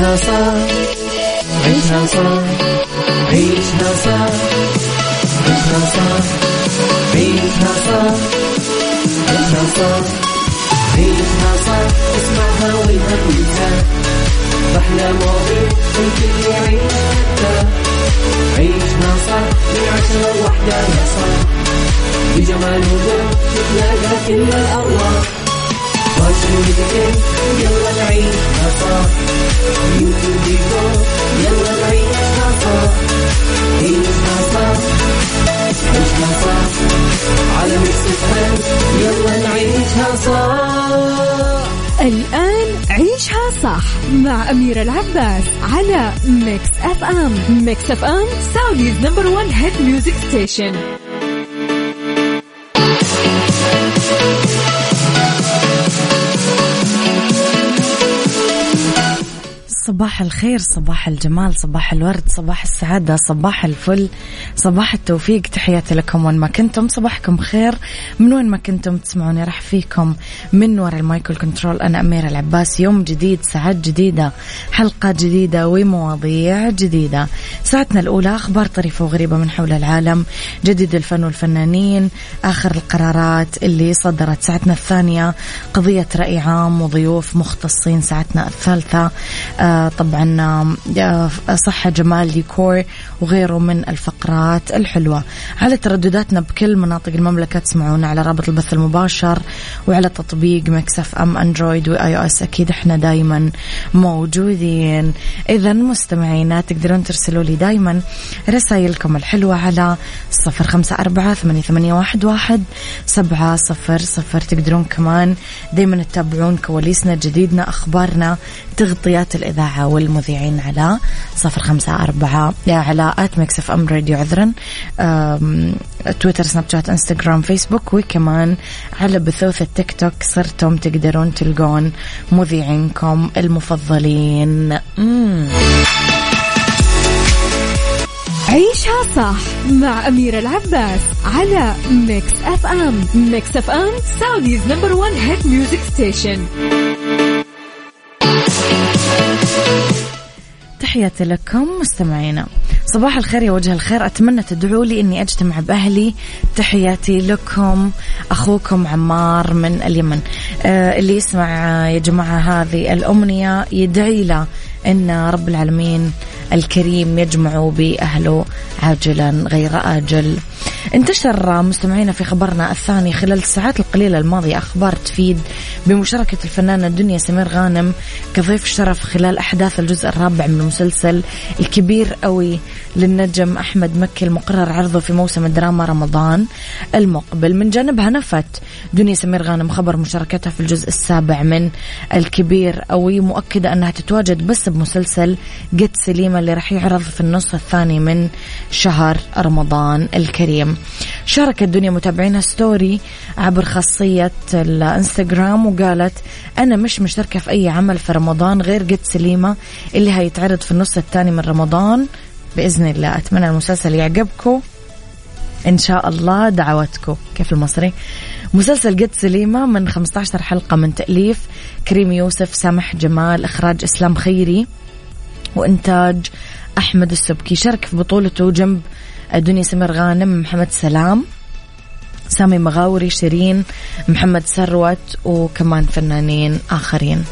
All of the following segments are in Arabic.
عيشها صح عيشها صح عيشها صح عيشها صح عيشها صح عيشها صح عيشها صح اسمعها والهم ينزاح أحلى مواضيع الكل يعيش عيشها صح من عشرة لوحدة يا صاح بجمال وذوق تتلاقى كل الأرواح يلا نعيشها صح وديكور يلا نعيشها صح يلا نعيشها صح الآن عيشها صح مع أميرة العباس على Mix FM Mix FM Saudi's number one hit music station صباح الخير صباح الجمال صباح الورد صباح السعادة صباح الفل صباح التوفيق. تحياتي لكم وين ما كنتم. صباحكم خير. من وين ما كنتم تسمعوني راح فيكم من وراء المايكل كنترول أنا أميرة العباس. يوم جديد ساعات جديدة حلقة جديدة ومواضيع جديدة. ساعتنا الأولى أخبار طريفة وغريبة من حول العالم جديد الفن والفنانين آخر القرارات اللي صدرت. ساعتنا الثانية قضية رأي عام وضيوف مختصين. ساعتنا الثالثة آه طبعا آه، صحة جمال ديكور وغيره من الفقرات الحلوة. على تردداتنا بكل مناطق المملكة تسمعونا على رابط البث المباشر وعلى تطبيق Mix FM أندرويد و iOS. أكيد إحنا دايما موجودين. إذا مستمعينا تقدرون ترسلوا لي دايما رسائلكم الحلوة على صفر خمسة أربعة ثمانية واحد واحد سبعة صفر صفر. تقدرون كمان دايما تتابعون كواليسنا جديدنا أخبارنا تغطيات الإذاعة والمذيعين على صفر خمسة أربعة على at Mix FM Radio عذرا تويتر سناب شات انستغرام فيسبوك وكمان على بثوث التيك توك صرتم تقدرون تلقون مذيعينكم المفضلين. عيشها صح مع أميرة العباس على ميكس أف أم ميكس أف أم سعوديز نمبر ون هيد ميوزك ستيشن تحياتي لكم مستمعينا. صباح الخير يا وجه الخير. أتمنى تدعوا لي أني أجتمع بأهلي. تحياتي لكم أخوكم عمار من اليمن. آه اللي يسمع يا جماعة هذه الأمنية يدعي له أن رب العالمين الكريم يجمع بأهله عاجلا غير آجل. انتشر مستمعينا في خبرنا الثاني خلال الساعات القليلة الماضية. أخبار تفيد بمشاركة الفنانة الدنيا سمير غانم كضيف شرف خلال أحداث الجزء الرابع من المسلسل الكبير قوي للنجم أحمد مكي المقرر عرضه في موسم الدراما رمضان المقبل. من جانبها نفت دنيا سمير غانم خبر مشاركتها في الجزء السابع من الكبير قوي مؤكدة أنها تتواجد بس بمسلسل قد سليمة اللي راح يعرض في النصف الثاني من شهر رمضان الكريم. شاركت دنيا متابعينها ستوري عبر خاصية الانستغرام وقالت أنا مش مشتركة في أي عمل في رمضان غير قد سليمة اللي هيتعرض في النص الثاني من رمضان. بإذن الله أتمنى المسلسل يعجبكم. إن شاء الله دعواتكم كيف المصري؟ مسلسل قد سليمة من 15 حلقة من تأليف. كريم يوسف سامح جمال إخراج إسلام خيري. وإنتاج أحمد السبكي. شارك في بطولته جنب دنيا سمير غانم محمد سلام سامي مغاوري شيرين محمد ثروت وكمان فنانين آخرين.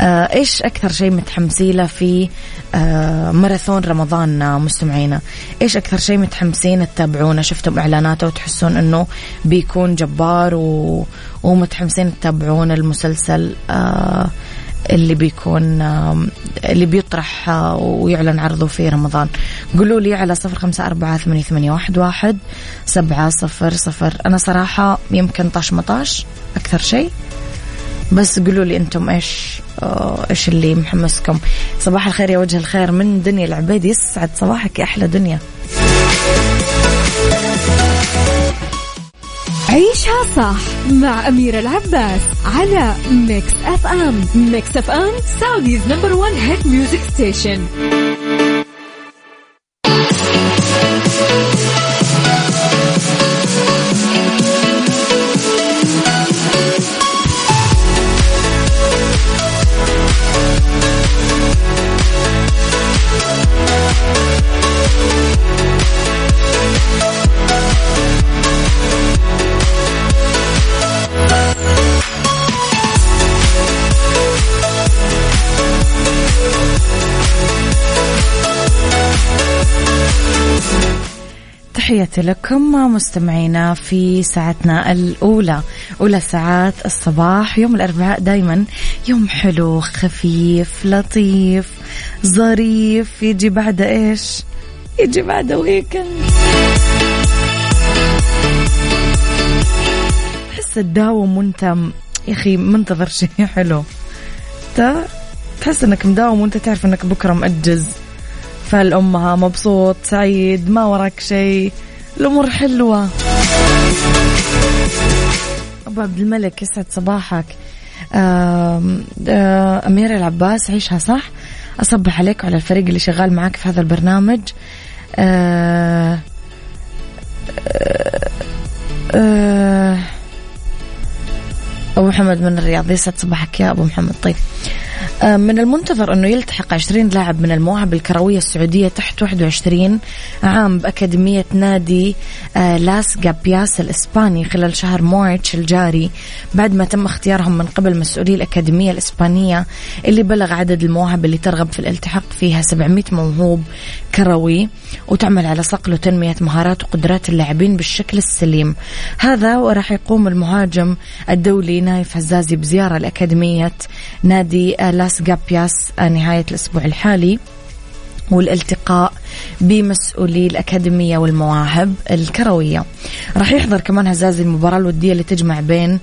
آه إيش أكثر شيء متحمسين له في آه ماراثون رمضان مستمعينا؟ إيش أكثر شيء متحمسين تتابعونه؟ شفتم إعلاناته وتحسون إنه بيكون جبار و... ومتحمسين تتابعون المسلسل آه اللي بيكون اللي بيطرح ويعلن عرضه في رمضان. قولوا لي على صفر خمسة أربعة ثمانية, ثمانية واحد, واحد سبعة صفر صفر. أنا صراحة يمكن طاش مطاش أكثر شيء بس قولوا لي أنتم إيش إيش اللي محمسكم. صباح الخير يا وجه الخير من دنيا العبيد يسعد صباحك يا أحلى دنيا. عيشها صح مع أميرة العباس على Mix FM Mix FM Saudi's number one hit music station تحياتي لكم مستمعينا في ساعتنا الأولى أولى ساعات الصباح يوم الأربعاء دايما يوم حلو خفيف لطيف ظريف يجي بعد إيش؟ يجي بعد ويكند تحس تداوم وأنت يا أخي منتظر شيء حلو. تحس إنك مداوم وأنت تعرف إنك بكرة مأجز. فالأمها مبسوط؟ سعيد؟ ما وراك شيء؟ الأمور حلوة. أبو عبد الملك يسعد صباحك. أميرة العباس عيشها صح؟ أصبح عليك وعلى الفريق اللي شغال معك في هذا البرنامج. أه أه أبو محمد من الرياض يسعد صباحك يا أبو محمد. طيب. آه، من المنتظر أنه يلتحق 20 لاعب من المواهب الكروية السعودية تحت 21 عام بأكاديمية نادي آه، لاس جابياس الإسباني خلال شهر مارس الجاري بعد ما تم اختيارهم من قبل مسؤولي الأكاديمية الإسبانية اللي بلغ عدد المواهب اللي ترغب في الالتحاق فيها 700 موهوب كروي وتعمل على صقل وتنمية مهارات وقدرات اللاعبين بالشكل السليم. هذا وراح يقوم المهاجم الدولي نايف هزازي بزيارة لأكاديمية نادي لاس جابياس نهاية الأسبوع الحالي والالتقاء بمسؤولي الأكاديمية والمواهب الكروية. راح يحضر كمان هزازي المباراة الودية اللي تجمع بين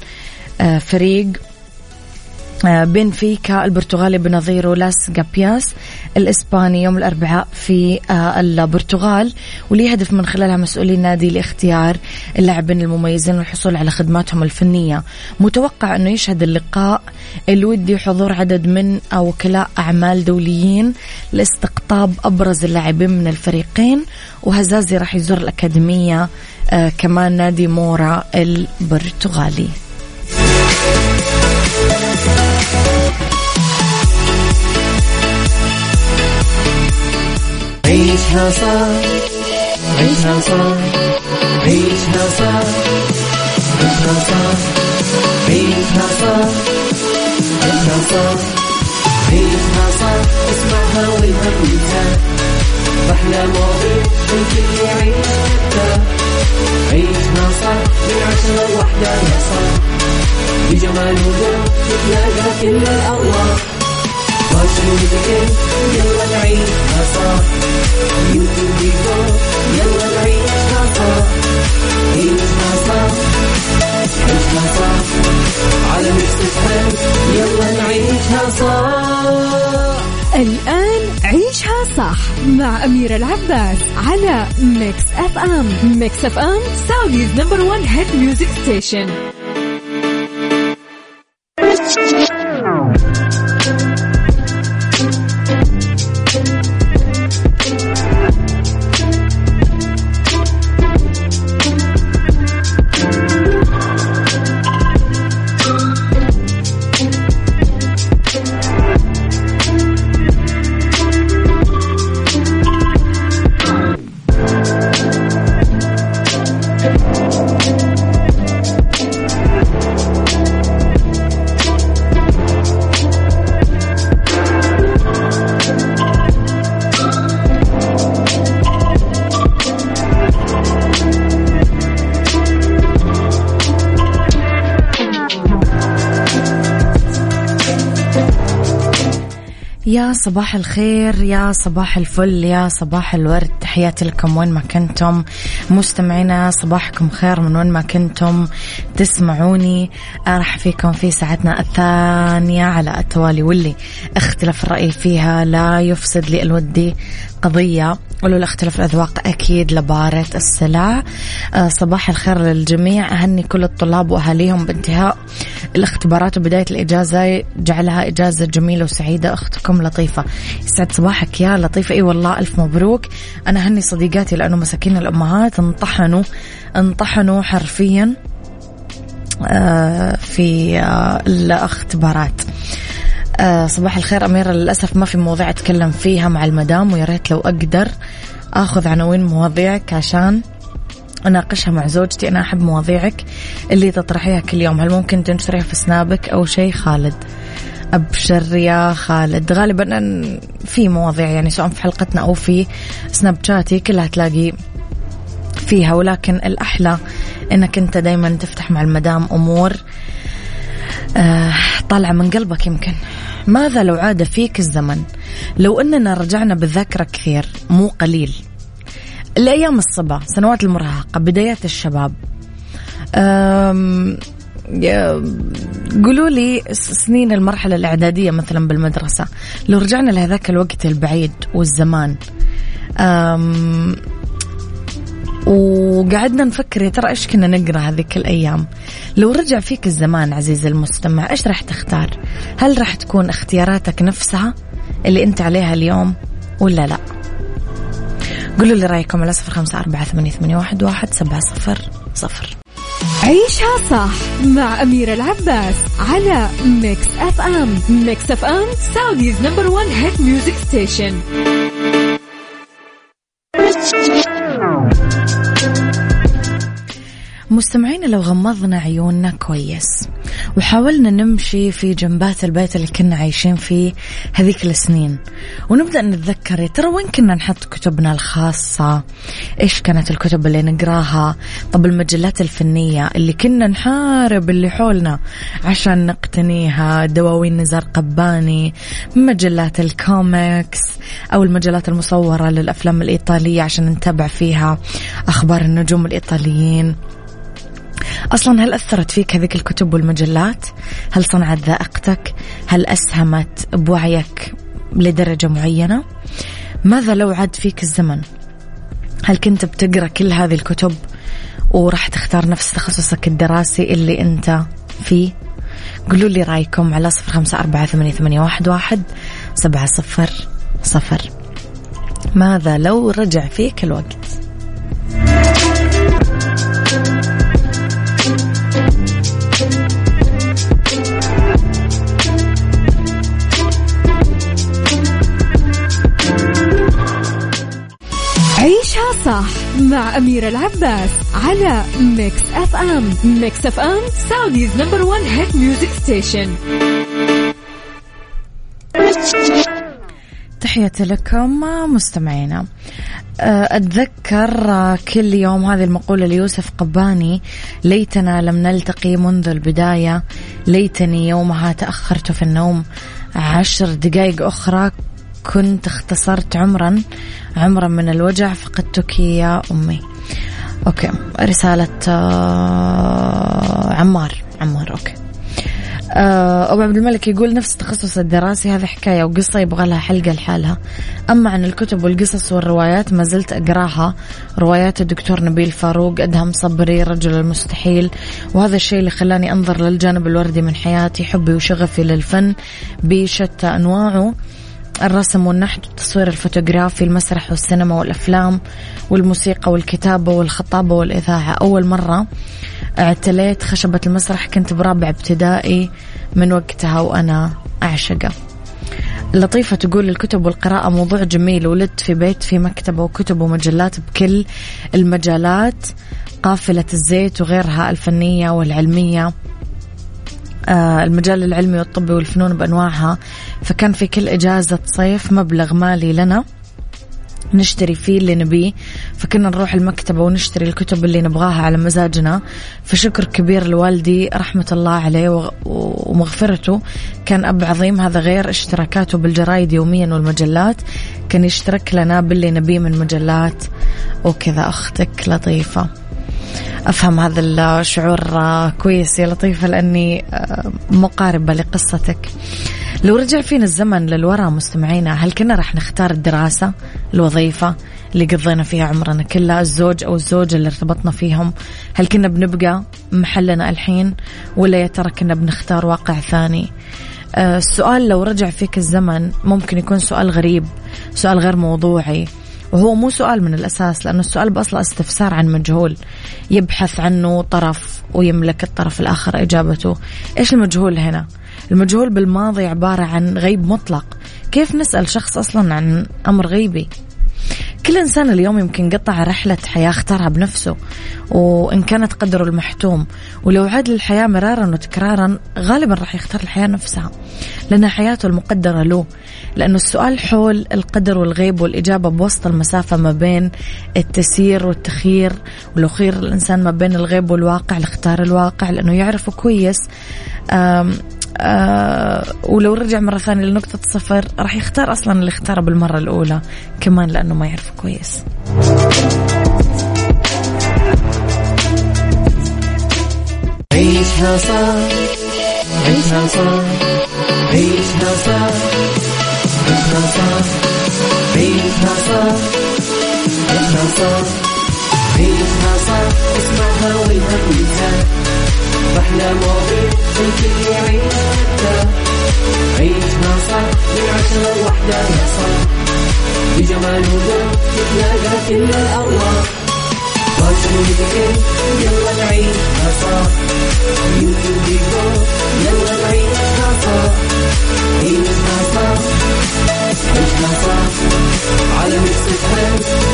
آه، فريق آه، بنفيكا البرتغالي بنظيره لاس جابياس الإسباني يوم الأربعاء في آه، البرتغال. واللي يهدف من خلالها مسؤولي النادي لاختيار اللاعبين المميزين والحصول على خدماتهم الفنية. متوقع أنه يشهد اللقاء الودي حضور عدد من وكلاء أعمال دوليين لاستقطاب أبرز اللاعبين من الفريقين. وهزازي راح يزور الأكاديمية آه، كمان نادي مورا البرتغالي. عيشها صار عيشها صار عيشها صار عيشها صار عيشها صار عيشها صار عيشها صار اسمعها والهم ينزاح أحلى مواضيع الكل يعيش حتى عيشها صار من عشرة لوحدة يا صار بجمال وذوق تتلاقى كل الأرواح يلا نعيشها صح يلا نعيشها صح عيشها صح عيشها صح على يلا نعيشها الآن عيشها صح مع أميرة العباس على Mix FM Mix FM Saudi's number one hit music station يا صباح الخير يا صباح الفل يا صباح الورد. تحياتي لكم وين ما كنتم. مستمعينا صباحكم خير من وين ما كنتم. تسمعوني. راح فيكم في ساعتنا الثانية على التوالي واللي اختلاف الرأي فيها لا يفسد لي الودي قضية ولولا اختلاف الأذواق أكيد لبارة السلع. آه، صباح الخير للجميع. أهني كل الطلاب وأهاليهم بانتهاء. الاختبارات وبداية الإجازة جعلها إجازة جميلة وسعيدة. أختكم لطيفة. يسعد صباحك يا لطيفة. إي والله ألف مبروك. أنا هني صديقاتي لأنه مساكين الأمهات. انطحنوا انطحنوا حرفيا آه، في آه، الاختبارات. آه صباح الخير أميرة. للأسف ما في مواضيع أتكلم فيها مع المدام ويا ريت لو أقدر أخذ عناوين مواضيعك عشان أناقشها مع زوجتي. أنا أحب مواضيعك اللي تطرحيها كل يوم. هل ممكن تنشريها في سنابك أو شيء؟ خالد. أبشر يا خالد. غالبا في مواضيع يعني سواء في حلقتنا أو في سناب شاتي كلها تلاقي فيها. ولكن الأحلى أنك أنت دايما تفتح مع المدام أمور آه طالعة من قلبك يمكن. ماذا لو عاد فيك الزمن؟ لو أننا رجعنا بالذاكرة كثير مو قليل. الأيام الصبا سنوات المراهقة بدايات الشباب. قولوا لي سنين المرحلة الإعدادية مثلا بالمدرسة. لو رجعنا لهذاك الوقت البعيد والزمان. وقعدنا نفكر يا ترى إيش كنا نقرأ هذيك الأيام؟ لو رجع فيك الزمان عزيزي المستمع إيش راح تختار؟ هل راح تكون اختياراتك نفسها اللي أنت عليها اليوم ولا لا؟ قولوا لي رأيكم على صفر خمسة أربعة ثمانية, ثمانية واحد, واحد سبعة صفر صفر. عيشها صح مع أميرة العباس على Mix FM Mix FM Saudi's number one hit music station مستمعينا لو غمضنا عيوننا كويس. وحاولنا نمشي في جنبات البيت اللي كنا عايشين فيه هذيك السنين. ونبدأ نتذكر ترى وين كنا نحط كتبنا الخاصة؟ إيش كانت الكتب اللي نقراها؟ طب المجلات الفنية اللي كنا نحارب اللي حولنا عشان نقتنيها دواوين نزار قباني مجلات الكوميكس أو المجلات المصورة للأفلام الإيطالية عشان نتابع فيها أخبار النجوم الإيطاليين. أصلا هل أثرت فيك هذيك الكتب والمجلات؟ هل صنعت ذائقتك؟ هل أسهمت بوعيك لدرجة معينة؟ ماذا لو عاد فيك الزمن؟ هل كنت بتقرأ كل هذه الكتب وراح تختار نفس تخصصك الدراسي اللي أنت فيه؟ قولوا لي رأيكم على صفر خمسة أربعة ثمانية, ثمانية واحد, واحد سبعة صفر صفر. ماذا لو رجع فيك الوقت؟ صح مع أميرة العباس على Mix FM Mix FM Saudi's number one hit music station تحياتي لكم مستمعينا. أه، أتذكر كل يوم هذه المقولة ليوسف قباني ليتنا لم نلتقي منذ البداية ليتني يومها تأخرت في النوم عشر دقائق أخرى كنت اختصرت عمرا عمرا من الوجع فقدتك يا أمي. okay رسالة آه، عمار عمار okay. آه، أبو عبد الملك يقول نفس التخصص الدراسي هذه حكاية وقصة يبغى لها حلقة لحالها. أما عن الكتب والقصص والروايات ما زلت أقراها. روايات الدكتور نبيل فاروق أدهم صبري رجل المستحيل. وهذا الشيء اللي خلاني أنظر للجانب الوردي من حياتي حبي وشغفي للفن بشتى أنواعه. الرسم والنحت والتصوير الفوتوغرافي المسرح والسينما والأفلام والموسيقى والكتابة والخطابة والإذاعة. أول مرة اعتليت خشبة المسرح كنت برابع ابتدائي من وقتها وأنا أعشقة. لطيفة تقول الكتب والقراءة موضوع جميل. ولدت في بيت في مكتبة وكتب ومجلات بكل المجالات قافلة الزيت وغيرها الفنية والعلمية. المجال العلمي والطبي والفنون بأنواعها. فكان في كل إجازة صيف مبلغ مالي لنا نشتري فيه اللي نبيه. فكنا نروح المكتبة ونشتري الكتب اللي نبغاها على مزاجنا. فشكر كبير لوالدي رحمة الله عليه ومغفرته. كان أب عظيم هذا غير اشتراكاته بالجرايد يوميا والمجلات. كان يشترك لنا باللي نبيه من مجلات. وكذا أختك لطيفة. أفهم هذا الشعور كويس. يا لطيفة لأني آه، مقاربة لقصتك. لو رجع فينا الزمن للوراء مستمعينا هل كنا راح نختار الدراسة الوظيفة اللي قضينا فيها عمرنا كله الزوج أو الزوجة اللي ارتبطنا فيهم؟ هل كنا بنبقى محلنا الحين ولا يا ترى كنا بنختار واقع ثاني؟ آه، السؤال لو رجع فيك الزمن ممكن يكون سؤال غريب سؤال غير موضوعي. وهو مو سؤال من الأساس لأنه السؤال بأصله استفسار عن مجهول يبحث عنه طرف ويملك الطرف الآخر إجابته إيش المجهول هنا؟ المجهول بالماضي عبارة عن غيب مطلق كيف نسأل شخص أصلا عن أمر غيبي؟ كل إنسان اليوم يمكن قطع رحلة حياة اختارها بنفسه وإن كانت قدره المحتوم. ولو عاد للحياة مرارا وتكرارا غالبا راح يختار الحياة نفسها لأنها حياته المقدرة له. لأنه السؤال حول القدر والغيب والإجابة بوسط المسافة ما بين التسيير والتخيير ولو خير الإنسان ما بين الغيب والواقع لاختار الواقع لأنه يعرفه كويس. آه ولو رجع مرة ثانية لنقطة صفر راح يختار أصلا اللي اختاره بالمرة الأولى كمان لأنه ما يعرفه كويس. عيشها صح عيشها صح عيشها صح عيشها صح عيشها صح عيشها صح عيشها صح. اسمعها والهم ينزاح أحلى مواضيع الكل يعيش حتى عيشها صح من عشرة لوحدة صاح بجمال وذوق تتلاقى كل الأرواح. فاشل وذكر يلا نعيشها صح يوتيوب ديكور يلا نعيشها صح عيشها صح عيشها صح على Mix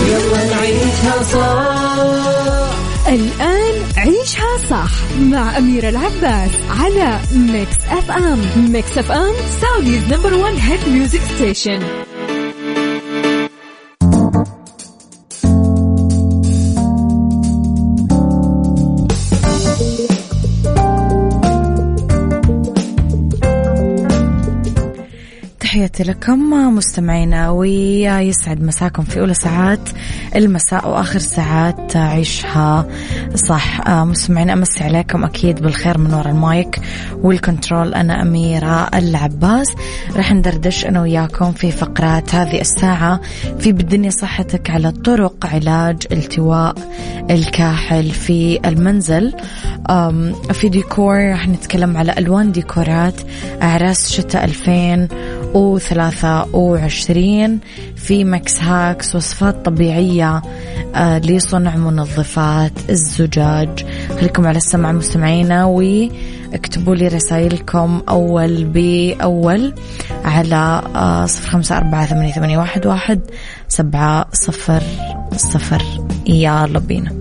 يلا نعيشها صح الآن عيشها صح مع أميرة العباس على Mix FM Mix FM Saudi's number one hit music station تحياتي لكم مستمعينا ويسعد مساكم في أولى ساعات المساء وآخر ساعات عيشها. صح مستمعينا أمسي عليكم أكيد بالخير من وراء ال mic وال control. أنا أميرة العباس. رح ندردش أنا وياكم في فقرات هذه الساعة. في بالدنيا صحتك على طرق علاج التواء الكاحل في المنزل. في ديكور رح نتكلم على ألوان ديكورات. أعراس شتاء 2000 وثلاثة وعشرين في Mix Hacks وصفات طبيعية آه، لصنع منظفات الزجاج. خليكم على السمع مستمعينا واكتبوا لي رسائلكم أول بأول على آه، صفر خمسة أربعة ثمانية واحد واحد سبعة صفر صفر. يلا بينا.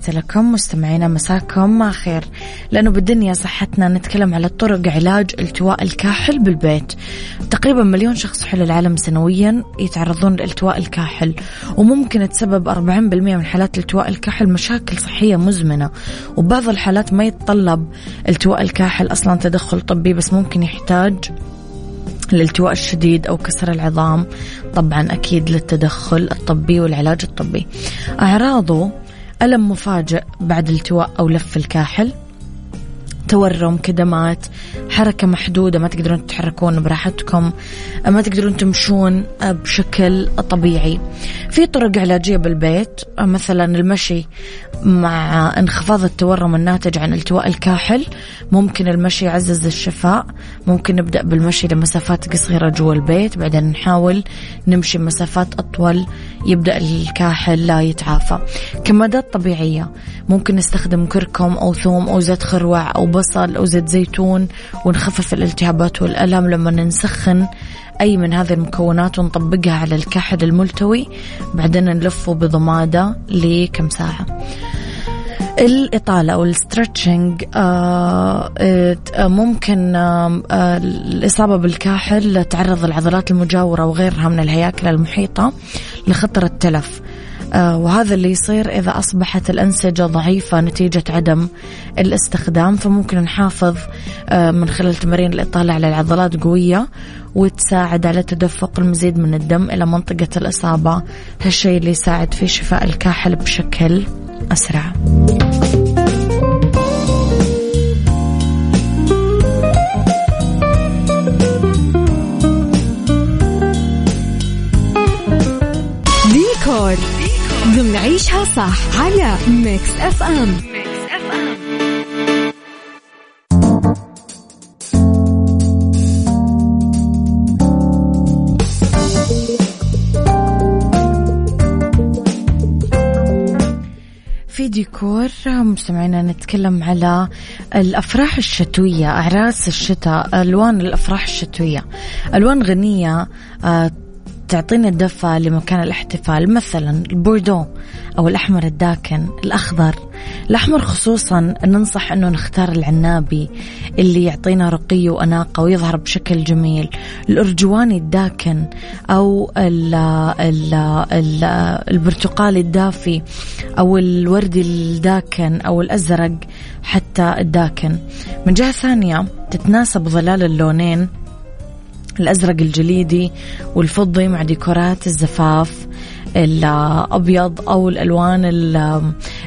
تحياتي لكم مستمعينا مساكم خير. لأنه بالدنيا صحتنا نتكلم على طرق علاج التواء الكاحل بالبيت. تقريبا مليون شخص حول العالم سنويا يتعرضون لالتواء الكاحل وممكن تسبب 40% من حالات التواء الكاحل مشاكل صحية مزمنة. وبعض الحالات ما يتطلب التواء الكاحل أصلا تدخل طبي بس ممكن يحتاج الالتواء الشديد أو كسر العظام. طبعا أكيد للتدخل الطبي والعلاج الطبي. أعراضه ألم مفاجئ بعد التواء أو لف الكاحل؟ تورم كدمات حركة محدودة ما تقدرون تتحركون براحتكم ما تقدرون تمشون بشكل طبيعي. في طرق علاجية بالبيت مثلا المشي مع انخفاض التورم الناتج عن التواء الكاحل ممكن المشي يعزز الشفاء ممكن نبدأ بالمشي لمسافات قصيرة جوا البيت بعدين نحاول نمشي مسافات أطول يبدأ الكاحل لا يتعافى. كمادات طبيعية ممكن نستخدم كركم أو ثوم أو زيت خروع أو بصل أو زيت زيتون ونخفف الالتهابات والألم. لما نسخن أي من هذه المكونات ونطبقها على الكحل الملتوي بعدين نلفه بضمادة لكم ساعة. الإطالة أو الستريتشنج آه، آه، ممكن آه، الإصابة بالكاحل تعرض العضلات المجاورة وغيرها من الهياكل المحيطة لخطر التلف. وهذا اللي يصير إذا أصبحت الأنسجة ضعيفة نتيجة عدم الاستخدام فممكن نحافظ آه، من خلال تمارين الإطالة على العضلات قوية وتساعد على تدفق المزيد من الدم إلى منطقة الإصابة هالشيء اللي يساعد في شفاء الكاحل بشكل أسرع. عيشها صح على Mix FM FM في ديكور مستمعينا نتكلم على الأفراح الشتوية أعراس الشتاء ألوان الأفراح الشتوية. ألوان غنية آه، تعطينا الدفى لمكان الاحتفال مثلا البوردو أو الأحمر الداكن الأخضر. الأحمر خصوصا ننصح أنه نختار العنابي اللي يعطينا رقي وأناقة ويظهر بشكل جميل. الأرجواني الداكن أو ال ال ال البرتقالي الدافي أو الوردي الداكن أو الأزرق حتى الداكن. من جهة ثانية تتناسب ظلال اللونين. الأزرق الجليدي والفضي مع ديكورات الزفاف الأبيض أو الألوان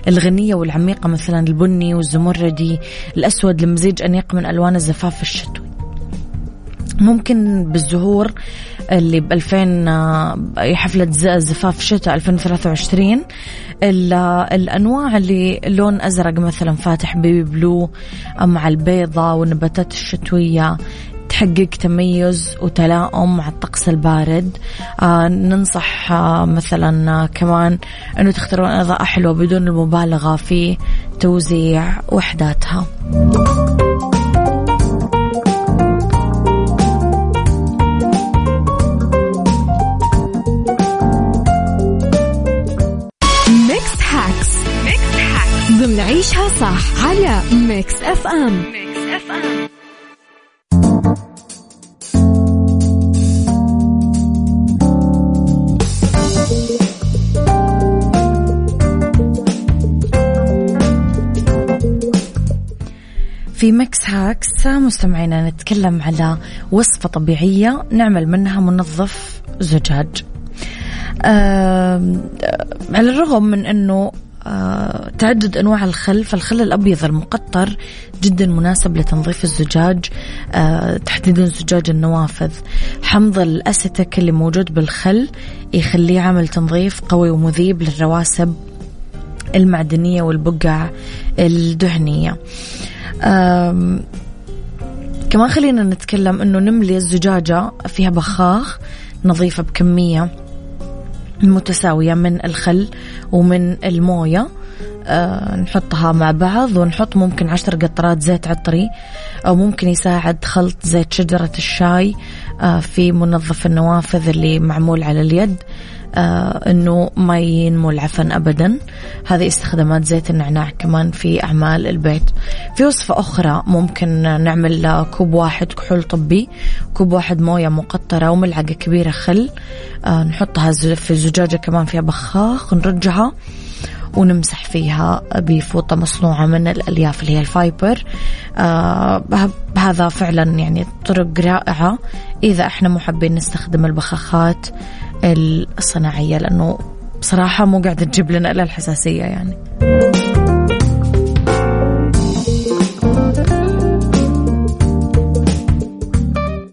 الغنية والعميقة مثلا البني والزمردي الأسود لمزيج أنيق من ألوان الزفاف الشتوي. ممكن بالزهور اللي ب 2000 حفلة زفاف شتاء 2023 الأنواع اللي لون أزرق مثلا فاتح بيبي بلو مع البيضة والنباتات الشتوية تحقق تميز وتلاؤم مع الطقس البارد. آه ننصح آه مثلا آه كمان أنه تختارون إضاءة حلوة بدون المبالغة في توزيع وحداتها. Mix Hacks Mix Hacks ضمن عيشها صح على Mix FM Mix FM في Mix Hacks مستمعينا نتكلم على وصفة طبيعية نعمل منها منظف زجاج. على الرغم من أنه آه تعدد أنواع الخل فالخل الأبيض المقطر جدا مناسب لتنظيف الزجاج. آه تحديدا زجاج النوافذ. حمض الاسيتك اللي موجود بالخل يخليه عامل تنظيف قوي ومذيب للرواسب. المعدنية والبقع الدهنية. كمان خلينا نتكلم إنه نملي الزجاجة فيها بخاخ نظيفة بكمية متساوية من الخل ومن الموية. أه نحطها مع بعض ونحط ممكن عشر قطرات زيت عطري أو ممكن يساعد خلط زيت شجرة الشاي أه في منظف النوافذ اللي معمول على اليد آه إنه ما ينمو العفن ابدا. هذه استخدامات زيت النعناع كمان في أعمال البيت. في وصفة أخرى ممكن نعمل كوب واحد كحول طبي كوب واحد موية مقطرة وملعقة كبيرة خل آه نحطها في زجاجة كمان فيها بخاخ نرجعها ونمسح فيها بفوطة مصنوعة من الألياف اللي هي ال fiber. آه هذا فعلا يعني طرق رائعة. إذا إحنا محبين نستخدم البخاخات الصناعية لأنه بصراحة مو قاعدة تجيب لنا إلا الحساسية يعني.